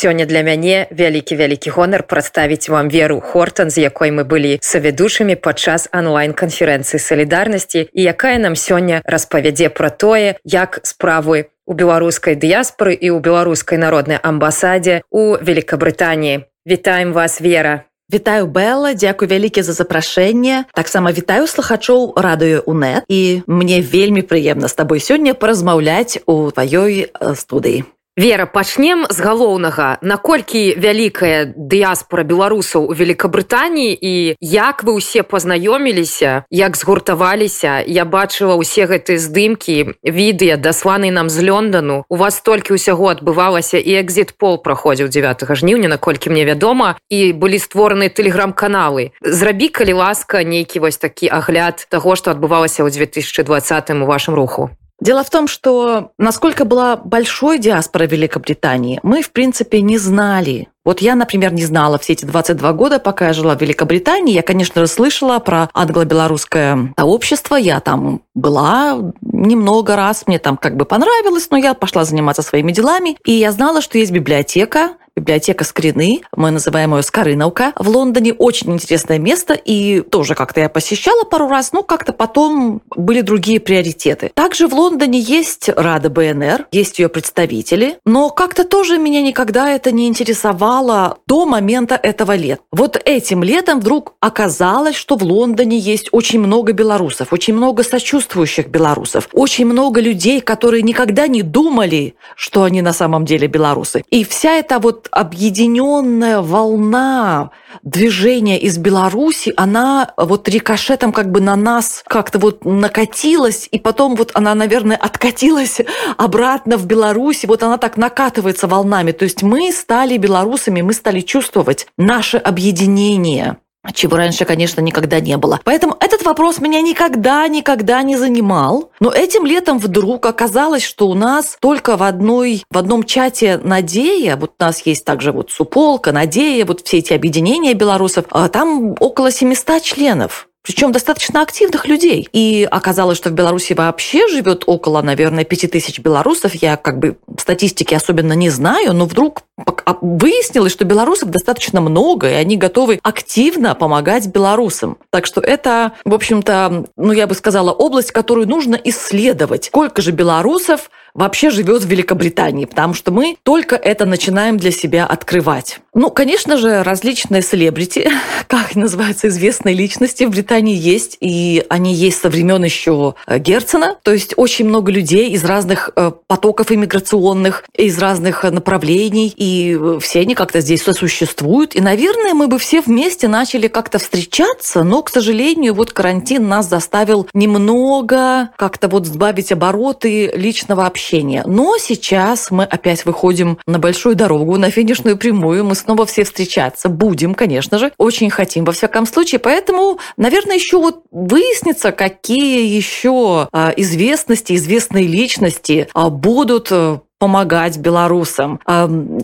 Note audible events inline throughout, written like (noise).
сёння для мяне вялікі вялікі гонар прадставіць вам веру хортон з якой мы былі савядушамі падчас онлайн-канферэнцыі салідарнасці і якая нам сёння распавядзе пра тое як справы у беларускай дыяспоры і ў беларускай народнай амбасадзе у Великабрытаніі Вітаем вас вера Вітаю Бэла, дзякуй вялікі за запрашэнне. Таксама вітаю слухачоў радыё УНэт і мне вельмі прыемна з табой сёння паразмаўляць у тваёй студыі. Вера пачнем з галоўнага. Наколькі вялікая дыяспора беларусаў у Великабрытаніі і як вы ўсе пазнаёміліся як згуртаваліся? Я бачыла ўсе гэтыя здымкі відэа дасланы нам з лёндану у вас толькі ўсяго адбывалася і экзит пол праходзіў 9 жніўня наколькі мне вядома і былі створаны тэлеграм-каналы. Зрабі калі ласка нейкі вось такі агляд таго што адбывалася ў 2020 у вашым руху Дело в том, что насколько была большой диаспора Великобритании, мы, в принципе, не знали. Вот я, например, не знала все эти 22 года, пока я жила в Великобритании. Я, конечно, слышала про англо-белорусское общество. Я там была немного раз, мне там как бы понравилось, но я пошла заниматься своими делами. И я знала, что есть библиотека, библиотека Скрины, мы называем ее Скорыновка, в Лондоне. Очень интересное место, и тоже как-то я посещала пару раз, но как-то потом были другие приоритеты. Также в Лондоне есть Рада БНР, есть ее представители, но как-то тоже меня никогда это не интересовало до момента этого лета. Вот этим летом вдруг оказалось, что в Лондоне есть очень много белорусов, очень много сочувствующих белорусов, очень много людей, которые никогда не думали, что они на самом деле белорусы. И вся эта вот объединенная волна движения из Беларуси, она вот рикошетом как бы на нас как-то вот накатилась, и потом вот она, наверное, откатилась обратно в Беларуси. Вот она так накатывается волнами. То есть мы стали белорусами, мы стали чувствовать наше объединение чего раньше, конечно, никогда не было. Поэтому этот вопрос меня никогда, никогда не занимал. Но этим летом вдруг оказалось, что у нас только в, одной, в одном чате «Надея», вот у нас есть также вот «Суполка», «Надея», вот все эти объединения белорусов, а там около 700 членов причем достаточно активных людей. И оказалось, что в Беларуси вообще живет около, наверное, 5000 белорусов. Я как бы статистики особенно не знаю, но вдруг а, выяснилось, что белорусов достаточно много, и они готовы активно помогать белорусам. Так что это, в общем-то, ну, я бы сказала, область, которую нужно исследовать. Сколько же белорусов вообще живет в Великобритании, потому что мы только это начинаем для себя открывать. Ну, конечно же, различные селебрити, (laughs) как называются известные личности в Британии есть, и они есть со времен еще э, Герцена, то есть очень много людей из разных э, потоков иммиграционных, из разных направлений, и все они как-то здесь сосуществуют. И, наверное, мы бы все вместе начали как-то встречаться, но, к сожалению, вот карантин нас заставил немного как-то вот сбавить обороты личного общения общения. Но сейчас мы опять выходим на большую дорогу, на финишную прямую. Мы снова все встречаться будем, конечно же. Очень хотим, во всяком случае. Поэтому, наверное, еще вот выяснится, какие еще а, известности, известные личности а, будут э, помогать белорусам.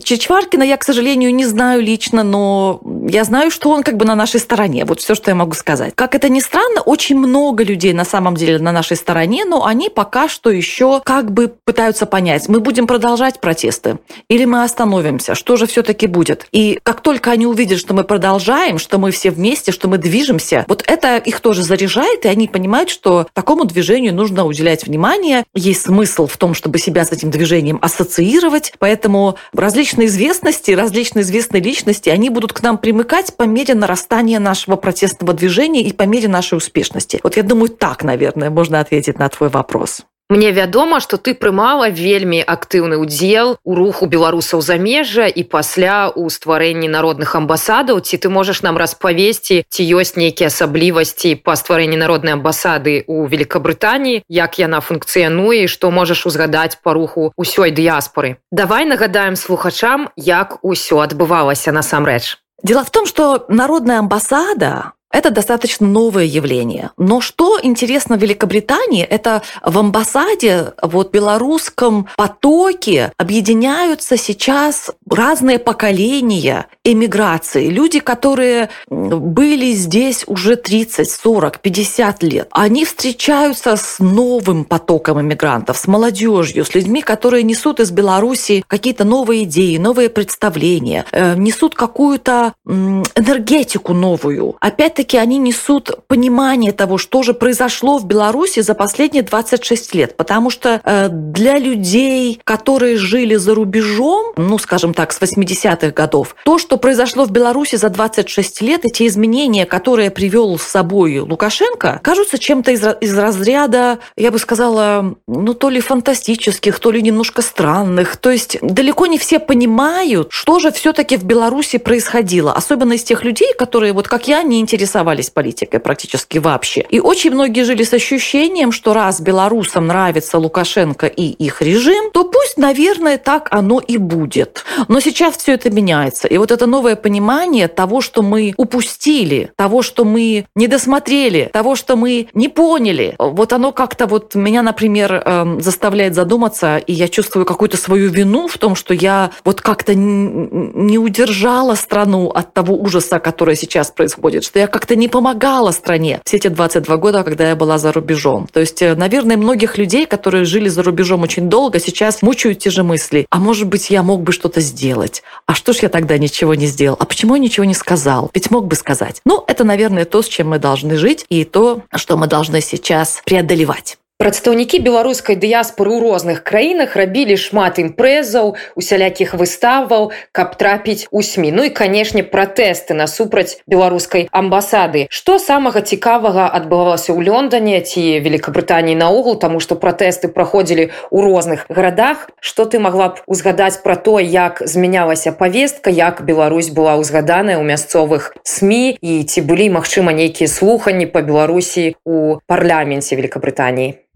Чичваркина я, к сожалению, не знаю лично, но я знаю, что он как бы на нашей стороне. Вот все, что я могу сказать. Как это ни странно, очень много людей на самом деле на нашей стороне, но они пока что еще как бы пытаются понять, мы будем продолжать протесты или мы остановимся, что же все-таки будет. И как только они увидят, что мы продолжаем, что мы все вместе, что мы движемся, вот это их тоже заряжает, и они понимают, что такому движению нужно уделять внимание. Есть смысл в том, чтобы себя с этим движением ассоциировать, поэтому различные известности, различные известные личности, они будут к нам примыкать по мере нарастания нашего протестного движения и по мере нашей успешности. Вот я думаю, так, наверное, можно ответить на твой вопрос. Мне вядома, што ты прымала вельмі актыўны ўдзел у руху беларусаў замежжа і пасля ў стварэнні народных амбасадаў. Ці ты можаш нам распавесці ці ёсць нейкія асаблівасці па стварэнні народнай амбасады ў Великабрытаніі як яна функцыянуе што можаш узгадаць па руху ўсёй дыяспоры? Давай нагадаем слухачам як усё адбывалася насамрэч. Дело в том, что народная амбасада Это достаточно новое явление. Но что интересно в Великобритании, это в амбассаде, вот белорусском потоке объединяются сейчас разные поколения эмиграции. Люди, которые были здесь уже 30, 40, 50 лет. Они встречаются с новым потоком иммигрантов, с молодежью, с людьми, которые несут из Беларуси какие-то новые идеи, новые представления, э, несут какую-то энергетику новую. Опять-таки они несут понимание того, что же произошло в Беларуси за последние 26 лет. Потому что э, для людей, которые жили за рубежом, ну, скажем так, с 80-х годов, то, что произошло в Беларуси за 26 лет, эти изменения, которые привел с собой Лукашенко, кажутся чем-то из, из разряда, я бы сказала, ну, то ли фантастических, то ли немножко странных. То есть далеко не все понимают, что же все-таки в Беларуси происходило. Особенно из тех людей, которые, вот как я, не интересовались политикой практически вообще. И очень многие жили с ощущением, что раз белорусам нравится Лукашенко и их режим, то пусть, наверное, так оно и будет. Но сейчас все это меняется. И вот это новое понимание того, что мы упустили, того, что мы не досмотрели, того, что мы не поняли, вот оно как-то вот меня, например, эм, заставляет задуматься, и я чувствую какую-то свою вину в том, что я вот как-то не удержала страну от того ужаса, который сейчас происходит, что я как-то не помогала стране все эти 22 года, когда я была за рубежом. То есть, э, наверное, многих людей, которые жили за рубежом очень долго, сейчас мучают те же мысли. А может быть, я мог бы что-то сделать? А что ж я тогда ничего не сделал? А почему я ничего не сказал? Ведь мог бы сказать. Ну, это, наверное, то, с чем мы должны жить, и то, что мы должны сейчас преодолевать. Прадстаўнікі беларускай дыяспоры ў розных краінах рабілі шмат імпрэзаў, усялякіх выставаў, каб трапіць у сМ. Ну і канешне, пратэсты насупраць беларускай амбасады. Што самага цікавага адбывалася ў Лондоне ці Великабрытаніі наогул, таму што пратэсты праходзілі ў розных гарадах. Што ты магла б узгадаць пра то, як змянялася павестка, як Беларусь была ўзгаданая ў мясцовых СМ і ці былі, магчыма, нейкія слуханні па Беларусі ў парламенце Великабрытаніі.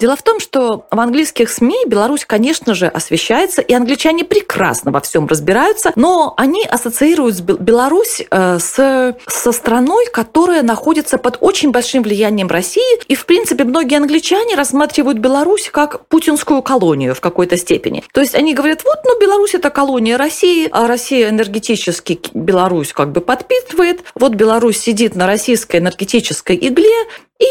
Дело в том, что в английских СМИ Беларусь, конечно же, освещается, и англичане прекрасно во всем разбираются, но они ассоциируют Беларусь э, с, со страной, которая находится под очень большим влиянием России, и, в принципе, многие англичане рассматривают Беларусь как путинскую колонию в какой-то степени. То есть они говорят, вот, ну, Беларусь – это колония России, а Россия энергетически Беларусь как бы подпитывает, вот Беларусь сидит на российской энергетической игле, и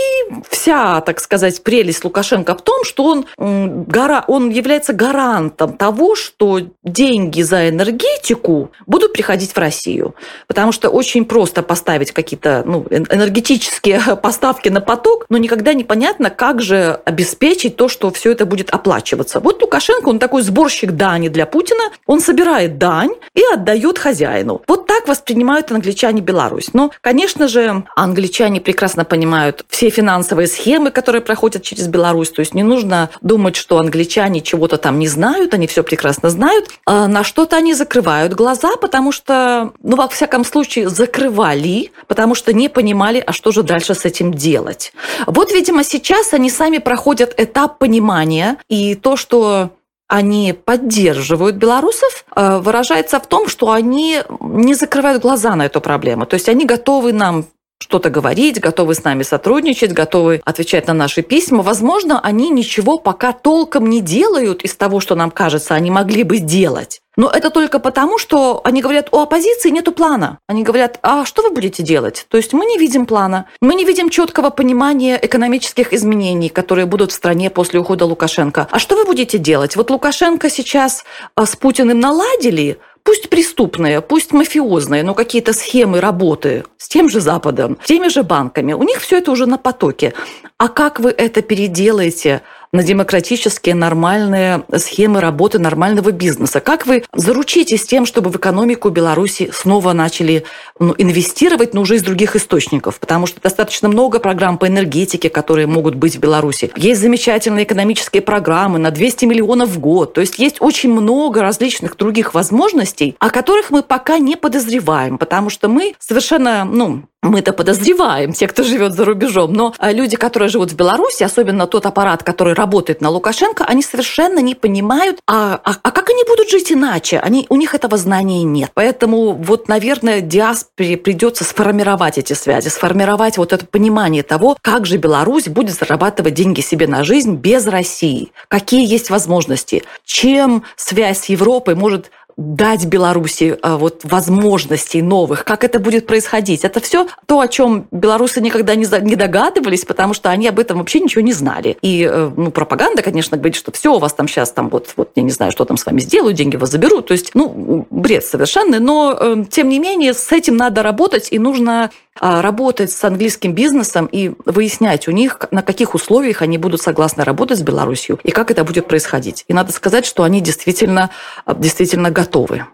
вся, так сказать, прелесть Лукашенко в том, что он, он является гарантом того, что деньги за энергетику будут приходить в Россию. Потому что очень просто поставить какие-то ну, энергетические (laughs) поставки на поток, но никогда непонятно, как же обеспечить то, что все это будет оплачиваться. Вот Лукашенко, он такой сборщик дани для Путина, он собирает дань и отдает хозяину. Вот так воспринимают англичане Беларусь. Но, конечно же, англичане прекрасно понимают все финансовые схемы, которые проходят через Беларусь. То есть не нужно думать, что англичане чего-то там не знают, они все прекрасно знают. А на что-то они закрывают глаза, потому что, ну, во всяком случае, закрывали, потому что не понимали, а что же дальше с этим делать. Вот, видимо, сейчас они сами проходят этап понимания, и то, что они поддерживают белорусов, э, выражается в том, что они не закрывают глаза на эту проблему. То есть они готовы нам что-то говорить, готовы с нами сотрудничать, готовы отвечать на наши письма. Возможно, они ничего пока толком не делают из того, что нам кажется, они могли бы делать. Но это только потому, что они говорят, у оппозиции нету плана. Они говорят, а что вы будете делать? То есть мы не видим плана, мы не видим четкого понимания экономических изменений, которые будут в стране после ухода Лукашенко. А что вы будете делать? Вот Лукашенко сейчас а, с Путиным наладили, пусть преступные, пусть мафиозные, но какие-то схемы работы с тем же Западом, с теми же банками, у них все это уже на потоке. А как вы это переделаете на демократические нормальные схемы работы нормального бизнеса? Как вы заручитесь тем, чтобы в экономику Беларуси снова начали ну, инвестировать, но уже из других источников? Потому что достаточно много программ по энергетике, которые могут быть в Беларуси. Есть замечательные экономические программы на 200 миллионов в год. То есть есть очень много различных других возможностей, о которых мы пока не подозреваем, потому что мы совершенно ну, мы-то подозреваем, те, кто живет за рубежом, но э, люди, которые живут в Беларуси, особенно тот аппарат, который работает на Лукашенко, они совершенно не понимают, а, а, а как они будут жить иначе? Они, у них этого знания нет. Поэтому вот, наверное, диаспоре придется сформировать эти связи, сформировать вот это понимание того, как же Беларусь будет зарабатывать деньги себе на жизнь без России, какие есть возможности, чем связь с Европой может дать Беларуси а, вот возможностей новых, как это будет происходить. Это все то, о чем белорусы никогда не, догадывались, потому что они об этом вообще ничего не знали. И э, ну, пропаганда, конечно, говорит, что все у вас там сейчас там вот, вот я не знаю, что там с вами сделают, деньги вас заберут. То есть, ну, бред совершенный, но э, тем не менее с этим надо работать, и нужно работать с английским бизнесом и выяснять у них, на каких условиях они будут согласны работать с Беларусью и как это будет происходить. И надо сказать, что они действительно, действительно готовы.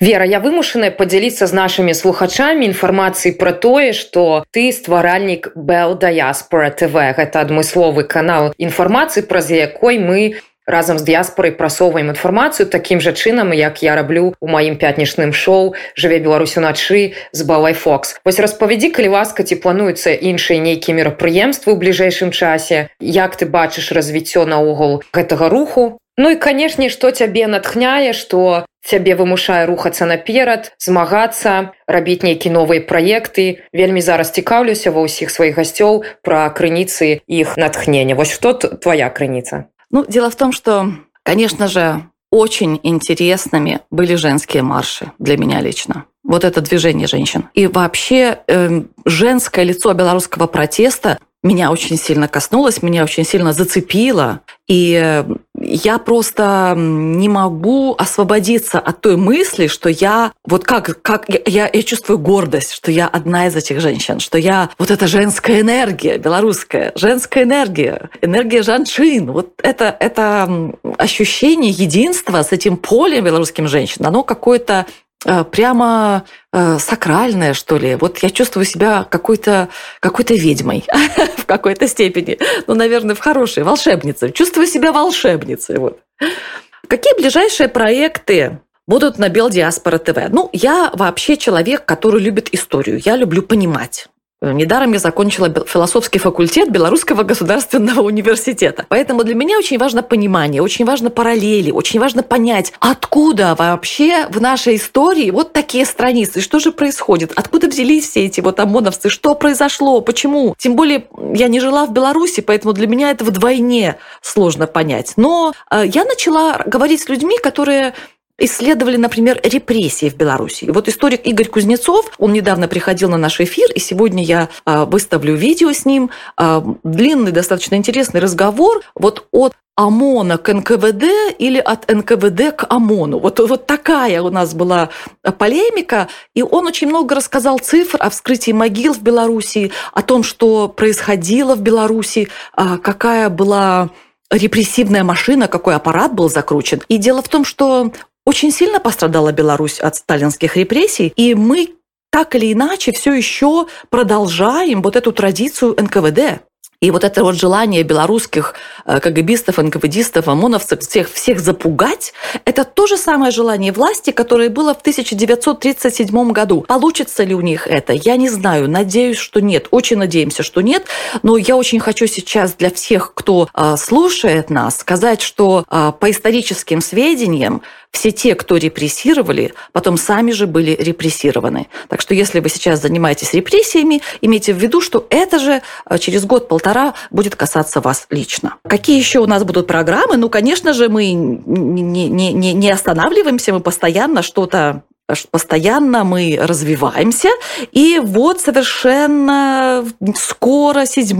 Вера, я вымушаная падзяліцца з нашымі слухачамі інфармацыі пра тое, што ты стваральнік Bell Diaspora TV. Гэта адмысловы канал інфармацыі, праз якой мы разам з дыяспорай прасоўваем інфармацыю такім жа чынам як я раблю у маім пятнічным шоу жыве беларусь уначы з балай фокс. Вось распавядзі калі ласка ці плануюцца іншыя нейкія мерапрыемствы ў бліжэйшым часе? Як ты бачыш развіццё наогул гэтага руху? Ну і канешне што цябе натхняе што цябе вымушае рухацца наперад змагацца рабіць нейкі новыя праекты. Вельмі зараз цікаўлюся ва ўсіх сваіх гасцёў пра крыніцы іх натхнення. Вось што твоя крыніца Ну, дело в том, что, конечно же, очень интересными были женские марши для меня лично. Вот это движение женщин. И вообще э, женское лицо белорусского протеста меня очень сильно коснулось, меня очень сильно зацепило. И э, я просто не могу освободиться от той мысли, что я вот как, как я, я чувствую гордость, что я одна из этих женщин, что я вот эта женская энергия, белорусская, женская энергия, энергия жанчин. Вот это, это ощущение единства с этим полем белорусским женщин, оно какое-то прямо э, сакральное, что ли. Вот я чувствую себя какой-то какой ведьмой (laughs) в какой-то степени. Ну, наверное, в хорошей, волшебницей. Чувствую себя волшебницей. Вот. Какие ближайшие проекты будут на Белдиаспора ТВ? Ну, я вообще человек, который любит историю. Я люблю понимать. Недаром я закончила философский факультет Белорусского государственного (laughs) университета. Поэтому для меня очень важно понимание, очень важно параллели, очень важно понять, откуда вообще в нашей истории вот такие страницы, что же происходит, откуда взялись все эти вот ОМОНовцы, что произошло, почему. Тем более я не жила в Беларуси, поэтому для меня это вдвойне сложно понять. Но э, я начала говорить с людьми, которые исследовали, например, репрессии в Беларуси. И вот историк Игорь Кузнецов, он недавно приходил на наш эфир, и сегодня я а, выставлю видео с ним. А, длинный, достаточно интересный разговор вот от ОМОНа к НКВД или от НКВД к ОМОНу. Вот, вот такая у нас была полемика, и он очень много рассказал цифр о вскрытии могил в Беларуси, о том, что происходило в Беларуси, а, какая была репрессивная машина, какой аппарат был закручен. И дело в том, что очень сильно пострадала Беларусь от сталинских репрессий, и мы так или иначе все еще продолжаем вот эту традицию НКВД. И вот это вот желание белорусских э, КГБистов, НКВДистов, ОМОНовцев всех, всех запугать, это то же самое желание власти, которое было в 1937 году. Получится ли у них это? Я не знаю. Надеюсь, что нет. Очень надеемся, что нет. Но я очень хочу сейчас для всех, кто э, слушает нас, сказать, что э, по историческим сведениям все те, кто репрессировали, потом сами же были репрессированы. Так что если вы сейчас занимаетесь репрессиями, имейте в виду, что это же э, через год-полтора будет касаться вас лично. Какие еще у нас будут программы? Ну, конечно же, мы не, не, не, не останавливаемся, мы постоянно что-то постоянно мы развиваемся. И вот совершенно скоро, 7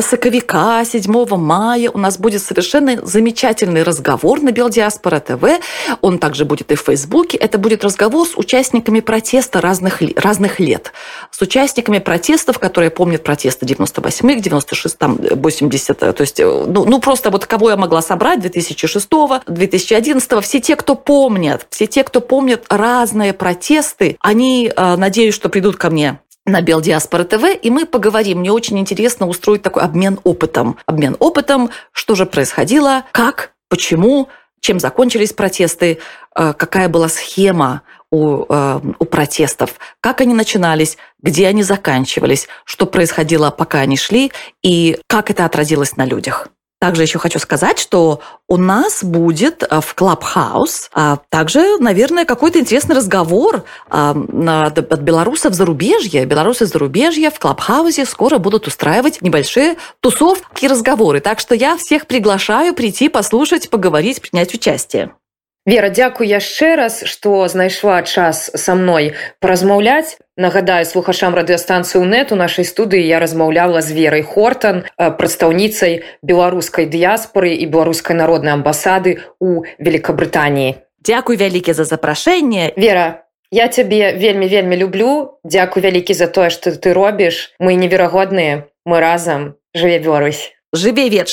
соковика, 7 мая у нас будет совершенно замечательный разговор на Белдиаспора ТВ. Он также будет и в Фейсбуке. Это будет разговор с участниками протеста разных, разных лет. С участниками протестов, которые помнят протесты 98-х, 96 там 80 то есть, ну, ну, просто вот кого я могла собрать 2006 2011 все те, кто помнят, все те, кто помнят разные протесты, они, э, надеюсь, что придут ко мне на Белдиаспора ТВ, и мы поговорим. Мне очень интересно устроить такой обмен опытом. Обмен опытом, что же происходило, как, почему, чем закончились протесты, э, какая была схема у, э, у протестов, как они начинались, где они заканчивались, что происходило, пока они шли, и как это отразилось на людях. Также еще хочу сказать, что у нас будет э, в Clubhouse а, также, наверное, какой-то интересный разговор а, от белорусов зарубежья. Белорусы зарубежья в Clubhouse скоро будут устраивать небольшие тусовки и разговоры. Так что я всех приглашаю прийти, послушать, поговорить, принять участие. Вера, дзякуй яшчэ раз, што знайшла час са мной паразмаўляць. Нагадаю слухашам радыёстанцыю нет у нашай студыі я размаўляла з верай Хортан, прадстаўніцай беларускай дыяспоры і беларускай народнай амбасады ў Великабрытаніі. Дзякуй вялікі за запрашэнне. Вера, я цябе вельмі вельмі люблю. Дзякуй вялікі за тое, што ты робіш. Мы неверагодныя, мы разам жыве Беларусь. Жыве вечна.